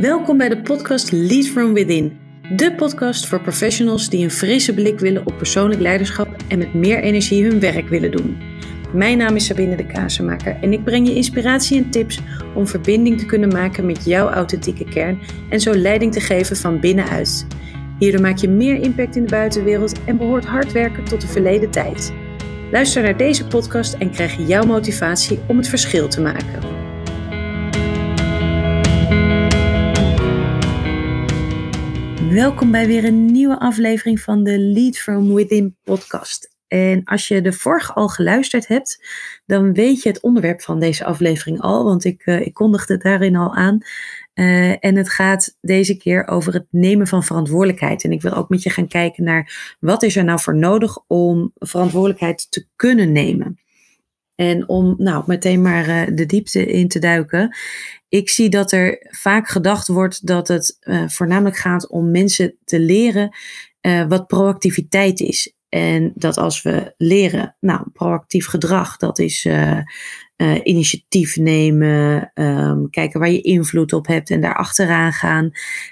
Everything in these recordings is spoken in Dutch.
Welkom bij de podcast Lead From Within. De podcast voor professionals die een frisse blik willen op persoonlijk leiderschap en met meer energie hun werk willen doen. Mijn naam is Sabine de Kazenmaker en ik breng je inspiratie en tips om verbinding te kunnen maken met jouw authentieke kern en zo leiding te geven van binnenuit. Hierdoor maak je meer impact in de buitenwereld en behoort hard werken tot de verleden tijd. Luister naar deze podcast en krijg jouw motivatie om het verschil te maken. Welkom bij weer een nieuwe aflevering van de Lead From Within podcast. En als je de vorige al geluisterd hebt, dan weet je het onderwerp van deze aflevering al, want ik, uh, ik kondigde het daarin al aan. Uh, en het gaat deze keer over het nemen van verantwoordelijkheid. En ik wil ook met je gaan kijken naar wat is er nou voor nodig om verantwoordelijkheid te kunnen nemen. En om nou meteen maar uh, de diepte in te duiken. Ik zie dat er vaak gedacht wordt dat het uh, voornamelijk gaat om mensen te leren uh, wat proactiviteit is. En dat als we leren, nou, proactief gedrag, dat is initiatief nemen, um, kijken waar je invloed op hebt en daar achteraan gaan.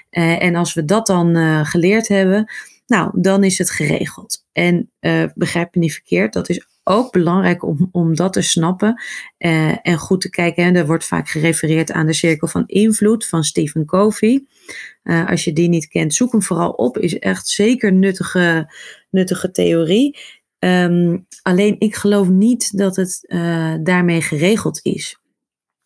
en als we dat dan geleerd hebben, nou, dan is het geregeld. En begrijp me niet verkeerd, dat is ook belangrijk om, om dat te snappen uh, en goed te kijken. En er wordt vaak gerefereerd aan de cirkel van invloed van Stephen Covey. Uh, als je die niet kent, zoek hem vooral op. Is echt zeker nuttige, nuttige theorie. Um, alleen ik geloof niet dat het uh, daarmee geregeld is.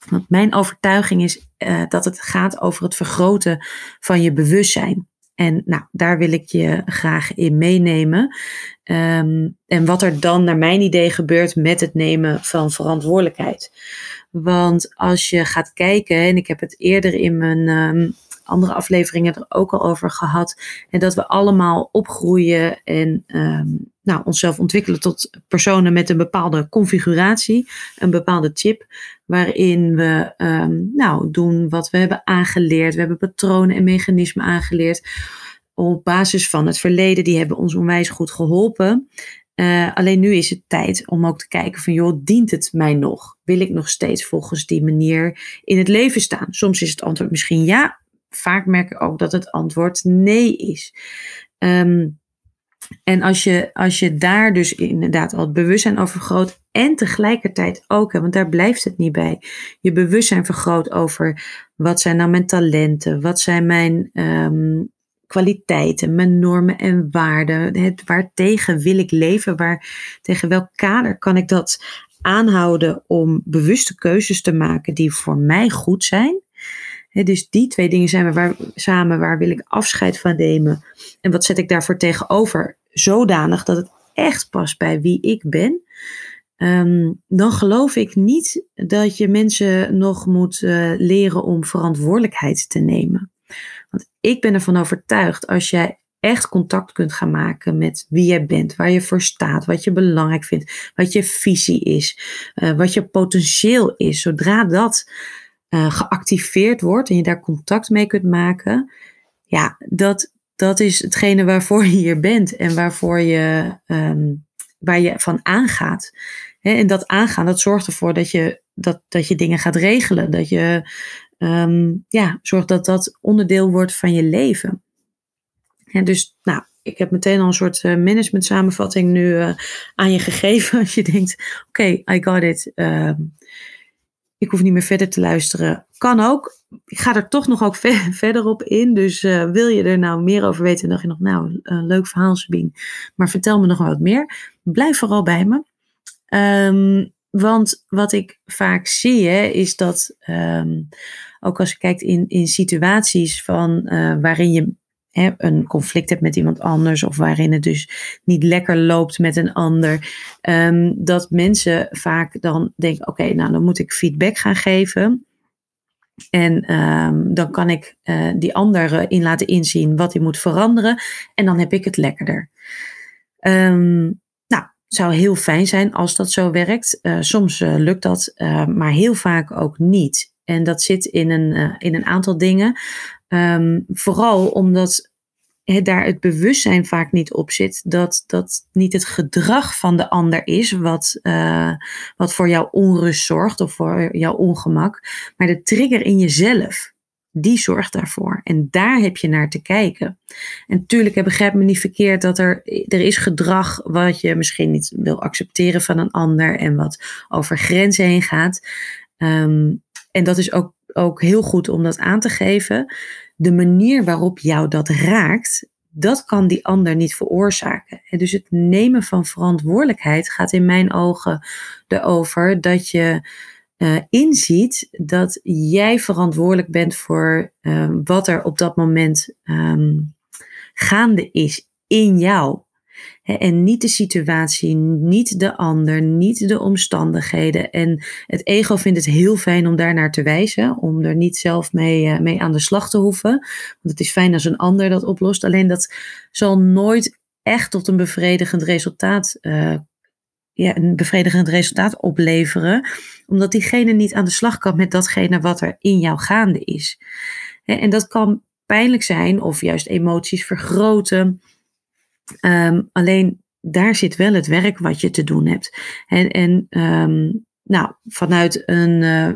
Want mijn overtuiging is dat het gaat over het vergroten van je bewustzijn. En nou, daar wil ik je graag in meenemen. Um, en wat er dan naar mijn idee gebeurt met het nemen van verantwoordelijkheid. Want als je gaat kijken, en ik heb het eerder in mijn um, andere afleveringen er ook al over gehad. En dat we allemaal opgroeien en um, nou, onszelf ontwikkelen tot personen met een bepaalde configuratie, een bepaalde chip, waarin we um, nou, doen wat we hebben aangeleerd. We hebben patronen en mechanismen aangeleerd op basis van het verleden. Die hebben ons onwijs goed geholpen. Uh, alleen nu is het tijd om ook te kijken van joh, dient het mij nog? Wil ik nog steeds volgens die manier in het leven staan? Soms is het antwoord misschien ja, vaak merk ik ook dat het antwoord nee is. Um, en als je, als je daar dus inderdaad al het bewustzijn over vergroot en tegelijkertijd ook, want daar blijft het niet bij, je bewustzijn vergroot over wat zijn nou mijn talenten, wat zijn mijn um, kwaliteiten, mijn normen en waarden, het, waar tegen wil ik leven, waar, tegen welk kader kan ik dat aanhouden om bewuste keuzes te maken die voor mij goed zijn dus die twee dingen zijn we waar, samen. Waar wil ik afscheid van nemen? En wat zet ik daarvoor tegenover? Zodanig dat het echt past bij wie ik ben. Um, dan geloof ik niet dat je mensen nog moet uh, leren om verantwoordelijkheid te nemen. Want ik ben ervan overtuigd, als jij echt contact kunt gaan maken met wie jij bent, waar je voor staat, wat je belangrijk vindt, wat je visie is, uh, wat je potentieel is, zodra dat uh, geactiveerd wordt en je daar contact mee kunt maken, ja, dat, dat is hetgene waarvoor je hier bent en waarvoor je, um, waar je van aangaat. En dat aangaan, dat zorgt ervoor dat je, dat, dat je dingen gaat regelen. Dat je um, ja, zorgt dat dat onderdeel wordt van je leven. En dus, nou, ik heb meteen al een soort uh, management samenvatting nu uh, aan je gegeven. Als je denkt, oké, I got it. Uh, ik hoef niet meer verder te luisteren. Kan ook. Ik ga er toch nog ook verder op in. Dus uh, wil je er nou meer over weten, dan dacht je nog, nou, een leuk verhaal, Sabine. Maar vertel me nog wat meer. Blijf vooral bij me. Um, want wat ik vaak zie, hè, is dat um, ook als je kijkt in, in situaties van uh, waarin je een conflict hebt met iemand anders of waarin het dus niet lekker loopt met een ander, um, dat mensen vaak dan denken: oké, nou dan moet ik feedback gaan geven. En um, dan kan ik uh, die ander in laten inzien wat hij moet veranderen. En dan heb ik het lekkerder. Um, nou, zou heel fijn zijn als dat zo werkt. Uh, soms lukt dat, maar heel vaak ook niet. En dat zit in een, in een aantal dingen. Um, vooral omdat daar het bewustzijn vaak niet op zit dat dat niet het gedrag van de ander is wat, uh, wat voor jouw onrust zorgt of voor jouw ongemak, maar de trigger in jezelf. die zorgt daarvoor. En daar heb je naar te kijken. En natuurlijk, begrijp me niet verkeerd dat er, er is gedrag wat je misschien niet wil accepteren van een ander en wat over grenzen heen gaat. Ehm, en dat is ook, ook heel goed om dat aan te geven. De manier waarop jou dat raakt, dat kan die ander niet veroorzaken. Dus het nemen van verantwoordelijkheid gaat in mijn ogen erover dat je uh, inziet dat jij verantwoordelijk bent voor uh, wat er op dat moment um, gaande is in jou. En niet de situatie, niet de ander, niet de omstandigheden. En het ego vindt het heel fijn om daar naar te wijzen, om er niet zelf mee, uh, mee aan de slag te hoeven. Want het is fijn als een ander dat oplost. Alleen dat zal nooit echt tot een bevredigend resultaat ja, een bevredigend resultaat opleveren, omdat diegene niet aan de slag kan met datgene wat er in jou gaande is. En dat kan pijnlijk zijn of juist emoties vergroten. Um, alleen daar zit wel het werk wat je te doen hebt. En, en um, nou, vanuit een uh,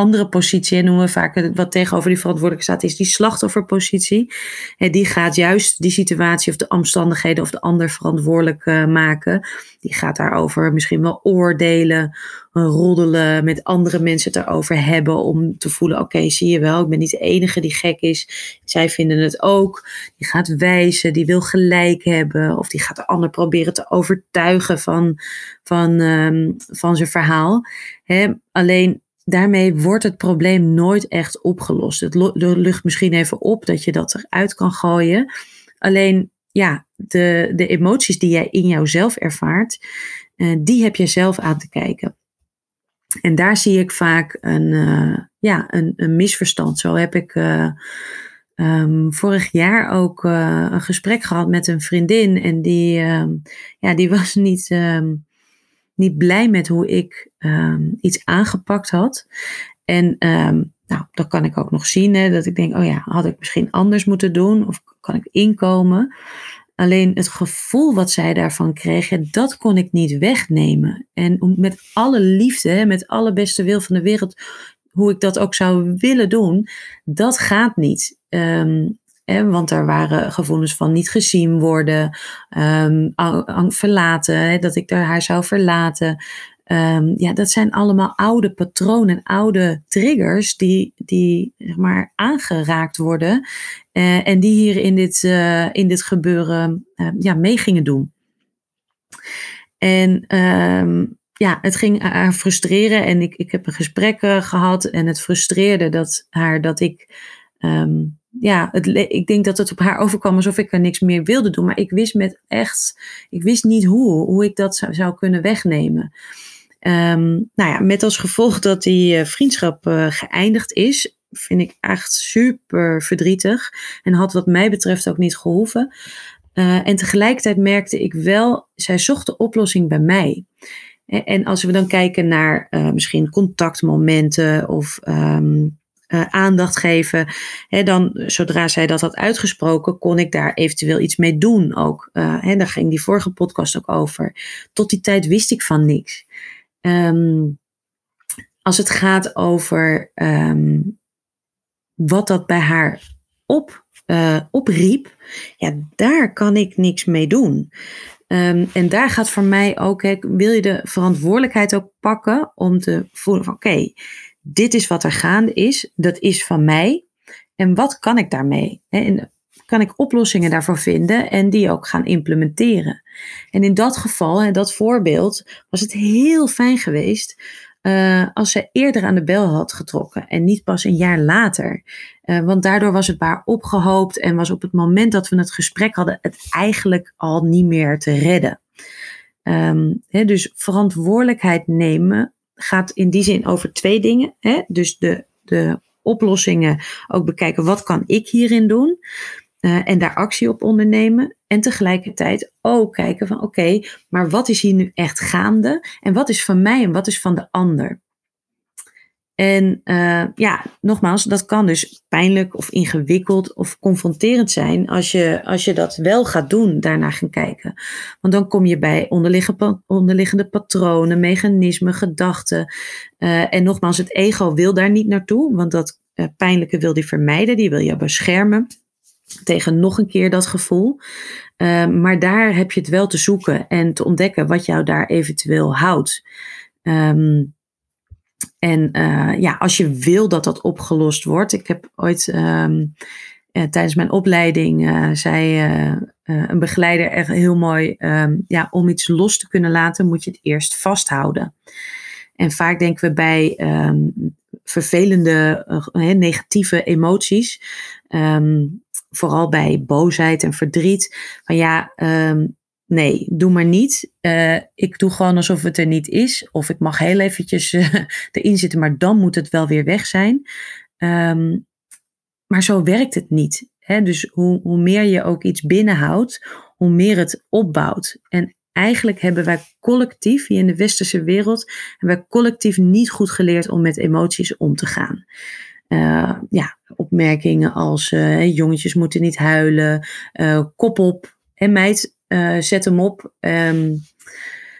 andere positie, en noemen we vaak wat tegenover die verantwoordelijke staat, is die slachtofferpositie. En die gaat juist die situatie of de omstandigheden of de ander verantwoordelijk uh, maken. Die gaat daarover misschien wel oordelen, roddelen, met andere mensen het erover hebben om te voelen, oké, zie je wel, ik ben niet de enige die gek is. Zij vinden het ook. Die gaat wijzen, die wil gelijk hebben of die gaat de ander proberen te overtuigen van, van, um, van zijn verhaal. Alleen daarmee wordt het probleem nooit echt opgelost. Het lucht misschien even op dat je dat eruit kan gooien. Alleen ja, de, de emoties die jij in jouzelf ervaart, uh, die heb je zelf aan te kijken. En daar zie ik vaak een, uh, ja, een, een, misverstand. Zo heb ik uh, um, vorig jaar ook een gesprek gehad met een vriendin. En die, ehm, ja, die was niet. Um, niet blij met hoe ik um, iets aangepakt had. En um, nou, dat kan ik ook nog zien. Hè, dat ik denk, oh ja, had ik misschien anders moeten doen? Of kan ik inkomen? Alleen het gevoel wat zij daarvan kreeg, dat kon ik niet wegnemen. En met alle liefde, met alle beste wil van de wereld, hoe ik dat ook zou willen doen, dat gaat niet. Um, want er waren gevoelens van niet gezien worden, um, verlaten, dat ik haar zou verlaten. Um, ja, dat zijn allemaal oude patronen, oude triggers die, die zeg maar, aangeraakt worden uh, en die hier in dit, uh, in dit gebeuren uh, ja, mee gingen doen. En ja, het ging haar frustreren en ik, ik heb een gesprek gehad en het frustreerde dat haar dat ik ja, het, ik denk dat het op haar overkwam alsof ik er niks meer wilde doen. Maar ik wist met echt, ik wist niet hoe, hoe ik dat zou, zou kunnen wegnemen. Um, nou ja, met als gevolg dat die uh, vriendschap uh, geëindigd is, vind ik echt super verdrietig. En had wat mij betreft ook niet gehoeven. Uh, en tegelijkertijd merkte ik wel, zij zocht de oplossing bij mij. En als we dan kijken naar misschien contactmomenten of um, uh, aandacht geven. Hè, dan, zodra zij dat had uitgesproken, kon ik daar eventueel iets mee doen ook. Uh, hè, daar ging die vorige podcast ook over. Tot die tijd wist ik van niks. Um, als het gaat over um, wat dat bij haar op, uh, opriep, ja, daar kan ik niks mee doen. Um, en daar gaat voor mij ook, wil je de verantwoordelijkheid ook pakken om te voelen van oké, dit is wat er gaande is, dat is van mij. En wat kan ik daarmee? En kan ik oplossingen daarvoor vinden en die ook gaan implementeren? En in dat geval, en dat voorbeeld, was het heel fijn geweest uh, als zij eerder aan de bel had getrokken en niet pas een jaar later. Uh, want daardoor was het waar opgehoopt en was op het moment dat we het gesprek hadden het eigenlijk al niet meer te redden. Um, dus verantwoordelijkheid nemen gaat in die zin over twee dingen. Hè? Dus de, de oplossingen ook bekijken, wat kan ik hierin doen? Uh, en daar actie op ondernemen. En tegelijkertijd ook kijken van oké, maar wat is hier nu echt gaande? En wat is van mij en wat is van de ander? En uh, ja, nogmaals, dat kan dus pijnlijk of ingewikkeld of confronterend zijn als je, als je dat wel gaat doen, daarna gaan kijken. Want dan kom je bij onderliggende, patronen, mechanismen, gedachten. Uh, en nogmaals, het ego wil daar niet naartoe, want dat pijnlijke wil die vermijden, die wil je beschermen tegen nog een keer dat gevoel. Maar daar heb je het wel te zoeken en te ontdekken wat jou daar eventueel houdt. Ehm, en uh, ja, als je wil dat dat opgelost wordt. Ik heb ooit um, uh, tijdens mijn opleiding uh, zei een begeleider echt heel mooi: ja, om iets los te kunnen laten, moet je het eerst vasthouden. En vaak denken we bij vervelende, negatieve emoties vooral bij boosheid en verdriet. Van ja, nee, doe maar niet. Uh, ik doe gewoon alsof het er niet is. Of ik mag heel eventjes uh, erin zitten, maar dan moet het wel weer weg zijn. Um, maar zo werkt het niet. Hè? Dus hoe, hoe meer je ook iets binnenhoudt, hoe meer het opbouwt. En eigenlijk hebben wij collectief, hier in de westerse wereld, hebben wij collectief niet goed geleerd om met emoties om te gaan. Uh, ja, opmerkingen als jongetjes moeten niet huilen, kop op en meid, zet hem op, um,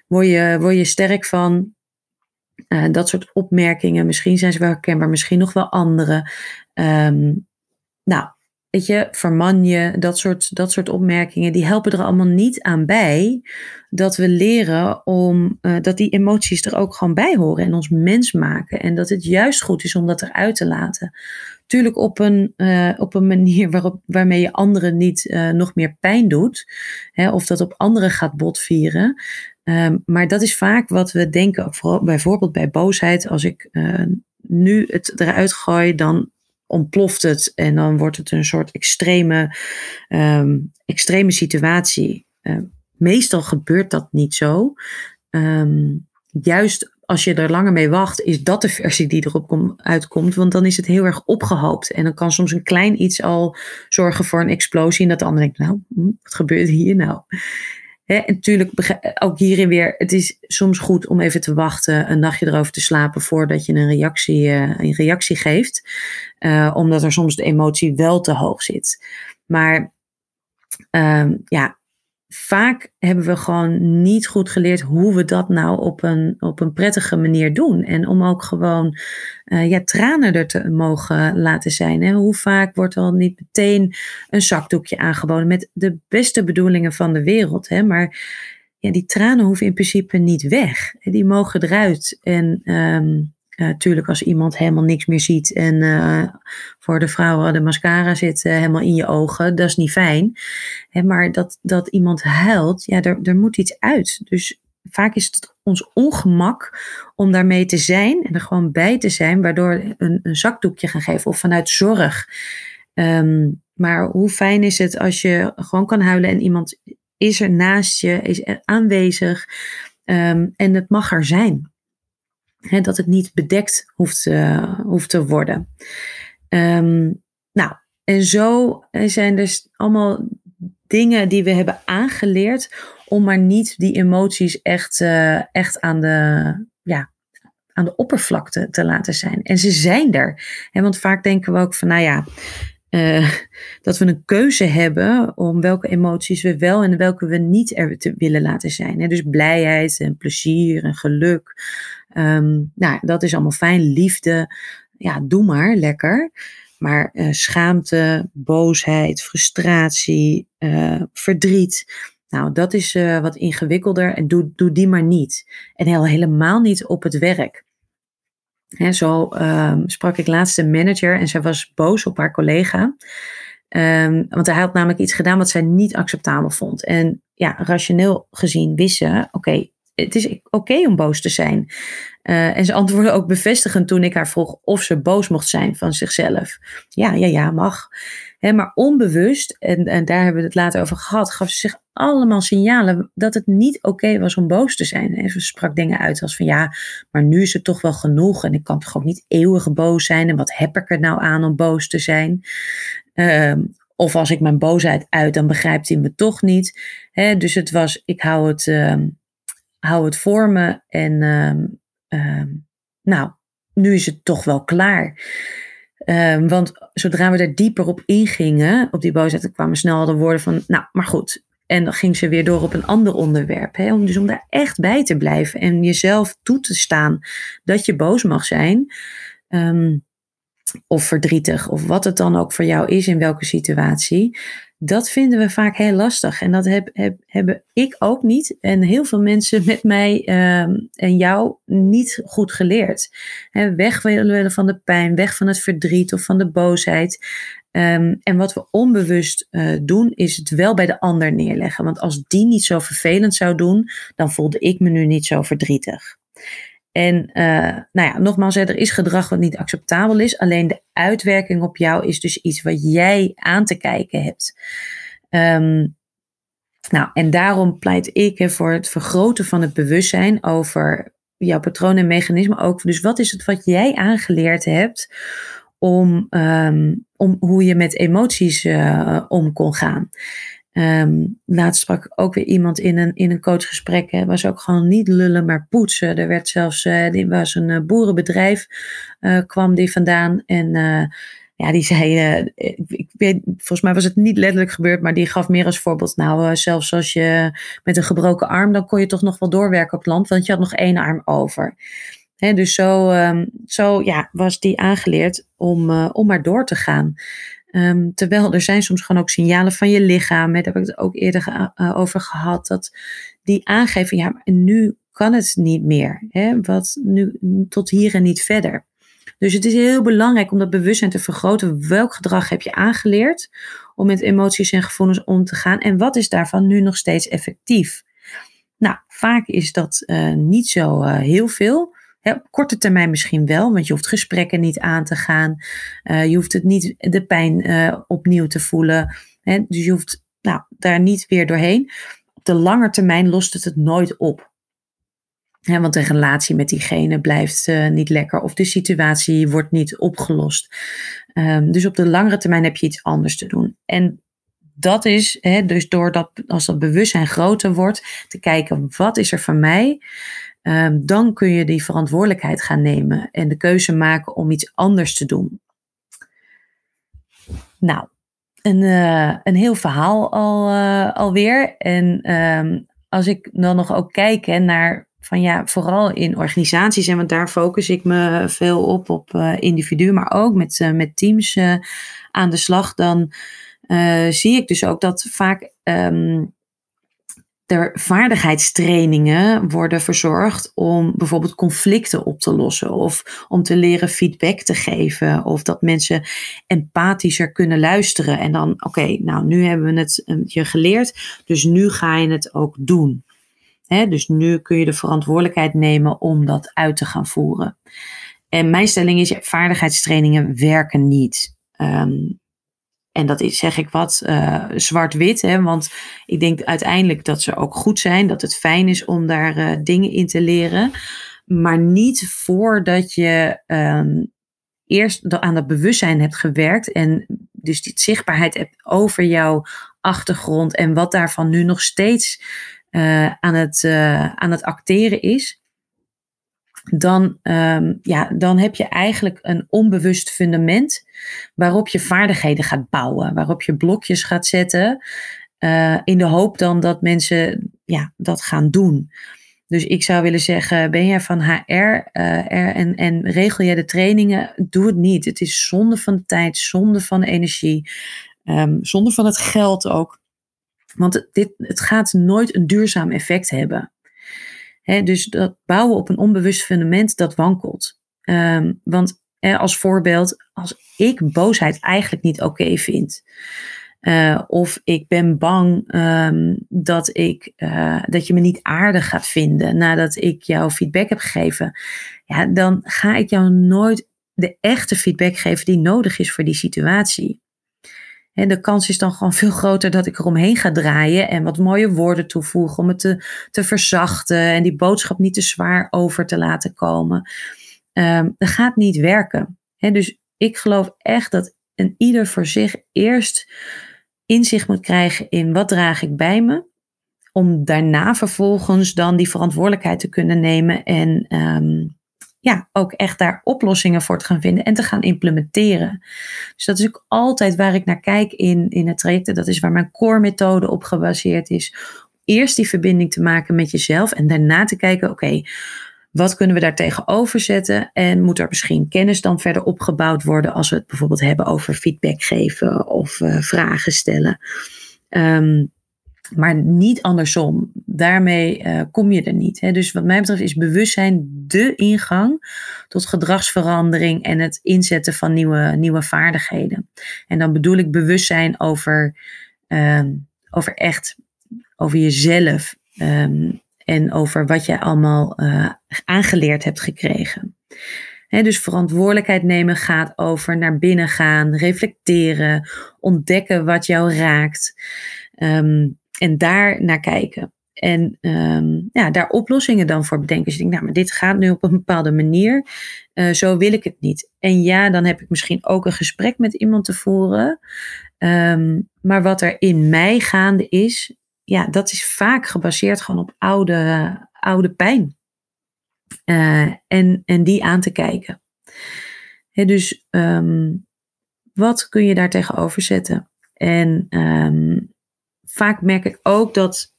word, je, word je sterk van. dat soort opmerkingen, misschien zijn ze wel herkenbaar, misschien nog wel andere. Um, nou, weet je, verman je, dat soort, dat soort opmerkingen, die helpen er allemaal niet aan bij dat we leren om, uh, dat die emoties er ook gewoon bij horen en ons mens maken. En dat het juist goed is om dat eruit te laten. Tuurlijk op een, uh, op een manier waarop, waarmee je anderen niet uh, nog meer pijn doet, hè, of dat op anderen gaat botvieren. Um, maar dat is vaak wat we denken, bijvoorbeeld bij boosheid. Als ik nu het eruit gooi, dan ontploft het en dan wordt het een soort extreme, um, extreme situatie. Uh, meestal gebeurt dat niet zo. Um, juist als je er langer mee wacht, is dat de versie die erop kom, uitkomt. Want dan is het heel erg opgehoopt. En dan kan soms een klein iets al zorgen voor een explosie. En dat de ander denkt, nou, hm, wat gebeurt hier nou? En natuurlijk, ook hierin weer, het is soms goed om even te wachten, een nachtje erover te slapen voordat je een reactie, uh, een reactie geeft. Uh, omdat er soms de emotie wel te hoog zit. Maar uh, ja, vaak hebben we gewoon niet goed geleerd hoe we dat nou op een, op een prettige manier doen. En om ook gewoon uh, ja, tranen er te mogen laten zijn. Hè? Hoe vaak wordt al niet meteen een zakdoekje aangeboden met de beste bedoelingen van de wereld. Hè? Maar ja, die tranen hoeven in principe niet weg. Die mogen eruit. En um, Natuurlijk, als iemand helemaal niks meer ziet en uh, voor de vrouwen de mascara zit helemaal in je ogen, dat is niet fijn. Hè, maar dat, dat iemand huilt, ja, er, er moet iets uit. Dus vaak is het ons ongemak om daarmee te zijn en er gewoon bij te zijn, waardoor een, een zakdoekje gaan geven of vanuit zorg. Um, maar hoe fijn is het als je gewoon kan huilen en iemand is er naast je, is er aanwezig um, en het mag er zijn dat het niet bedekt hoeft, uh, hoeft te worden. Um, nou, en zo zijn dus allemaal dingen die we hebben aangeleerd om maar niet die emoties echt, uh, echt aan, de, ja, aan de oppervlakte te laten zijn. En ze zijn er. Hè, want vaak denken we ook van, nou ja, dat we een keuze hebben om welke emoties we wel en welke we niet er te willen laten zijn. Dus blijheid en plezier en geluk. Um, nou, dat is allemaal fijn. Liefde, ja, doe maar, lekker. Maar uh, schaamte, boosheid, frustratie, uh, verdriet. Nou, dat is uh, wat ingewikkelder en doe, doe die maar niet. En heel, helemaal niet op het werk. He, zo um, sprak ik laatst een manager en zij was boos op haar collega. Um, want hij had namelijk iets gedaan wat zij niet acceptabel vond. En ja, rationeel gezien wist ze, oké, het is oké om boos te zijn. Uh, en ze antwoordde ook bevestigend toen ik haar vroeg of ze boos mocht zijn van zichzelf. Ja, ja, ja, mag. He, maar onbewust, en, en daar hebben we het later over gehad, gaf ze zich allemaal signalen dat het niet oké was om boos te zijn. En ze sprak dingen uit als van ja, maar nu is het toch wel genoeg en ik kan toch ook niet eeuwig boos zijn en wat heb ik er nou aan om boos te zijn? Uh, of als ik mijn boosheid uit, dan begrijpt hij me toch niet. Dus het was, ik hou het, uh, hou het voor me en uh, nou, nu is het toch wel klaar. Um, want zodra we er dieper op ingingen, op die boosheid, kwamen snel de woorden van, nou, maar goed. En dan ging ze weer door op een ander onderwerp. Hè, om dus om daar echt bij te blijven en jezelf toe te staan dat je boos mag zijn. Of verdrietig, of wat het dan ook voor jou is in welke situatie, dat vinden we vaak heel lastig. En dat heb, heb, hebben ik ook niet. En heel veel mensen met mij ehm, en jou niet goed geleerd. Weg willen van de pijn, weg van het verdriet of van de boosheid. Ehm, en wat we onbewust uh, doen, is het wel bij de ander neerleggen. Want als die niet zo vervelend zou doen, dan voelde ik me nu niet zo verdrietig. En uh, nou ja, nogmaals, er is gedrag wat niet acceptabel is. Alleen de uitwerking op jou is dus iets wat jij aan te kijken hebt. Um, nou, en daarom pleit ik voor het vergroten van het bewustzijn over jouw patroon en mechanismen ook. Dus wat is het wat jij aangeleerd hebt om, um, om hoe je met emoties uh, om kon gaan? Um, laatst sprak ik ook weer iemand in een, in een coachgesprek. Het was ook gewoon niet lullen, maar poetsen. Er werd zelfs, uh, was een uh, boerenbedrijf, uh, kwam die vandaan. En ja, die zei, ik weet, volgens mij was het niet letterlijk gebeurd, maar die gaf meer als voorbeeld. Nou, zelfs als je met een gebroken arm, dan kon je toch nog wel doorwerken op het land, want je had nog één arm over. Dus zo, um, zo ja, was die aangeleerd om, om maar door te gaan. Um, terwijl er zijn soms gewoon ook signalen van je lichaam. Daar heb ik het ook eerder uh, over gehad. Dat die aangeven, ja, nu kan het niet meer. Hè? Wat nu tot hier en niet verder. Dus het is heel belangrijk om dat bewustzijn te vergroten. Welk gedrag heb je aangeleerd om met emoties en gevoelens om te gaan? En wat is daarvan nu nog steeds effectief? Nou, vaak is dat uh, niet zo uh, heel veel op korte termijn misschien wel, want je hoeft gesprekken niet aan te gaan. Uh, je hoeft het niet de pijn uh, opnieuw te voelen. Dus je hoeft nou, daar niet weer doorheen. Op de lange termijn lost het het nooit op. Want de relatie met diegene blijft uh, niet lekker of de situatie wordt niet opgelost. Um, dus op de langere termijn heb je iets anders te doen. En dat is, hè, dus doordat als dat bewustzijn groter wordt, te kijken wat is er van mij um, dan kun je die verantwoordelijkheid gaan nemen en de keuze maken om iets anders te doen. Nou, een, uh, een heel verhaal al, uh, alweer. En um, als ik dan nog ook kijk hè, naar van ja, vooral in organisaties, en want daar focus ik me veel op, op uh, individuen, maar ook met, met teams aan de slag, dan zie ik dus ook dat vaak um, er vaardigheidstrainingen worden verzorgd om bijvoorbeeld conflicten op te lossen of om te leren feedback te geven of dat mensen empathischer kunnen luisteren en dan oké, nou nu hebben we het je geleerd, dus nu ga je het ook doen. dus nu kun je de verantwoordelijkheid nemen om dat uit te gaan voeren. En mijn stelling is, vaardigheidstrainingen werken niet. Um, en dat is, zeg ik wat, uh, zwart-wit. Want ik denk uiteindelijk dat ze ook goed zijn. Dat het fijn is om daar uh, dingen in te leren. Maar niet voordat je um, eerst aan dat bewustzijn hebt gewerkt. En dus die zichtbaarheid hebt over jouw achtergrond. En wat daarvan nu nog steeds uh, aan, het, aan het acteren is dan, um, ja, dan heb je eigenlijk een onbewust fundament waarop je vaardigheden gaat bouwen, waarop je blokjes gaat zetten, uh, in de hoop dan dat mensen ja, dat gaan doen. Dus ik zou willen zeggen, ben jij van HR er, en, en regel jij de trainingen, doe het niet. Het is zonde van tijd, zonde van energie, um, zonde van het geld ook. Want dit, het gaat nooit een duurzaam effect hebben dus dat bouwen op een onbewust fundament, dat wankelt. Um, want als voorbeeld, als ik boosheid eigenlijk niet oké vind. Uh, of ik ben bang um, dat, ik, uh, dat je me niet aardig gaat vinden nadat ik jou feedback heb gegeven. Ja, dan ga ik jou nooit de echte feedback geven die nodig is voor die situatie. En de kans is dan gewoon veel groter dat ik eromheen ga draaien en wat mooie woorden toevoegen om het te, te verzachten en die boodschap niet te zwaar over te laten komen. Um, dat gaat niet werken. dus ik geloof echt dat een ieder voor zich eerst inzicht moet krijgen in wat draag ik bij me. Om daarna vervolgens dan die verantwoordelijkheid te kunnen nemen en um, ja, ook echt daar oplossingen voor te gaan vinden en te gaan implementeren. Dus dat is ook altijd waar ik naar kijk in, in het traject. Dat is waar mijn core methode op gebaseerd is. Eerst die verbinding te maken met jezelf en daarna te kijken, oké, Wat kunnen we daar tegenover zetten? En moet er misschien kennis dan verder opgebouwd worden als we het bijvoorbeeld hebben over feedback geven of uh, vragen stellen? Um, maar niet andersom. Daarmee uh, kom je er niet. Hè. Dus wat mij betreft is bewustzijn de ingang tot gedragsverandering en het inzetten van nieuwe, nieuwe vaardigheden. En dan bedoel ik bewustzijn over, uh, over echt, over jezelf um, en over wat je allemaal uh, aangeleerd hebt gekregen. Dus verantwoordelijkheid nemen gaat over naar binnen gaan, reflecteren, ontdekken wat jou raakt. Um, en daar naar kijken. En um, ja, daar oplossingen dan voor bedenken. Dus je denkt, nou, maar dit gaat nu op een bepaalde manier. Uh, zo wil ik het niet. En ja, dan heb ik misschien ook een gesprek met iemand te voeren. Um, maar wat er in mij gaande is, ja, dat is vaak gebaseerd gewoon op oude, oude pijn. Uh, en, en die aan te kijken. Dus um, wat kun je daar tegenover zetten? En vaak merk ik ook dat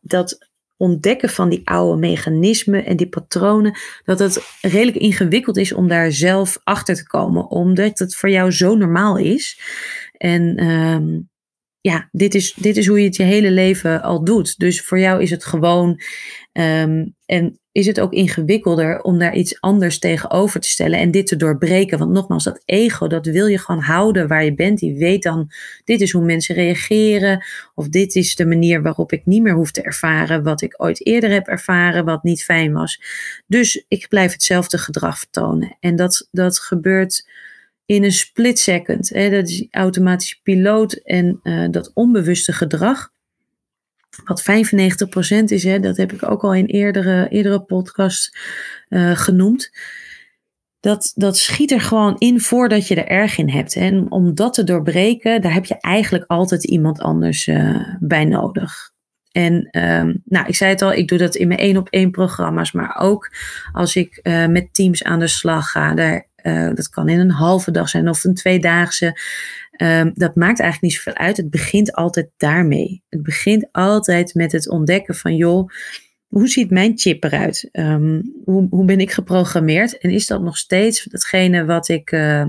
dat ontdekken van die oude mechanismen en die patronen, dat het redelijk ingewikkeld is om daar zelf achter te komen, omdat het voor jou zo normaal is. En um, ja, dit is, dit is hoe je het je hele leven al doet. Dus voor jou is het gewoon. Um, en is het ook ingewikkelder om daar iets anders tegenover te stellen en dit te doorbreken. Want nogmaals, dat ego, dat wil je gewoon houden waar je bent. Die weet dan, dit is hoe mensen reageren. Of dit is de manier waarop ik niet meer hoef te ervaren wat ik ooit eerder heb ervaren, wat niet fijn was. Dus ik blijf hetzelfde gedrag vertonen. En dat, dat gebeurt in een split second. Hè? Dat is automatische piloot en uh, dat onbewuste gedrag. Wat 95% is, hè, dat heb ik ook al in eerdere, eerdere podcasts uh, genoemd. Dat, dat schiet er gewoon in voordat je er erg in hebt. En om dat te doorbreken, daar heb je eigenlijk altijd iemand anders uh, bij nodig. En um, nou, ik zei het al, ik doe dat in mijn één op één programma's, maar ook als ik uh, met teams aan de slag ga. Daar dat kan in een halve dag zijn of een tweedaagse. Um, dat maakt eigenlijk niet zoveel uit. Het begint altijd daarmee. Het begint altijd met het ontdekken van, joh, hoe ziet mijn chip eruit? Um, hoe, hoe ben ik geprogrammeerd? En is dat nog steeds datgene wat ik, uh,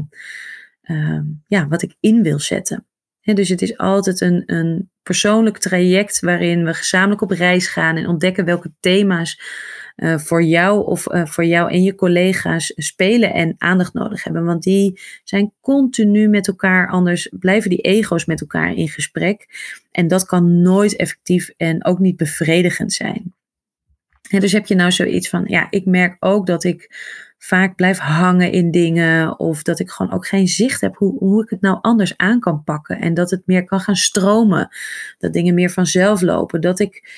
uh, ja, wat ik in wil zetten? Dus het is altijd een, een persoonlijk traject waarin we gezamenlijk op reis gaan en ontdekken welke thema's uh, voor jou of uh, voor jou en je collega's spelen en aandacht nodig hebben. Want die zijn continu met elkaar, anders blijven die ego's met elkaar in gesprek. En dat kan nooit effectief en ook niet bevredigend zijn. En dus heb je nou zoiets van, ja, ik merk ook dat ik vaak blijf hangen in dingen. Of dat ik gewoon ook geen zicht heb hoe, hoe ik het nou anders aan kan pakken. En dat het meer kan gaan stromen. Dat dingen meer vanzelf lopen. Dat ik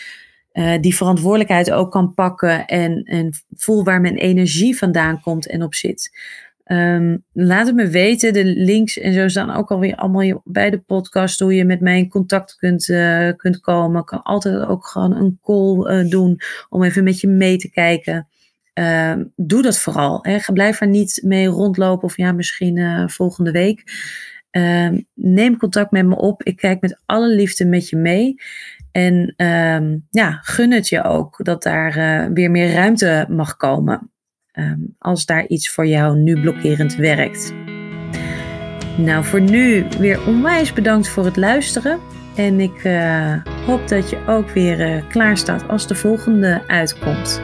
uh, die verantwoordelijkheid ook kan pakken en, en voel waar mijn energie vandaan komt en op zit. Um, laat het me weten. De links en zo staan ook alweer allemaal bij de podcast. Hoe je met mij in contact kunt, uh, kunt komen. Ik kan altijd ook gewoon een call uh, doen om even met je mee te kijken. Uh, doe dat vooral. Hè. Blijf er niet mee rondlopen of ja, misschien volgende week. Ehm, neem contact met me op. Ik kijk met alle liefde met je mee. En um, ja, gun het je ook dat daar uh, weer meer ruimte mag komen. Um, als daar iets voor jou nu blokkerend werkt. Nou, voor nu weer onwijs bedankt voor het luisteren. En ik uh, hoop dat je ook weer uh, klaar staat als de volgende uitkomt.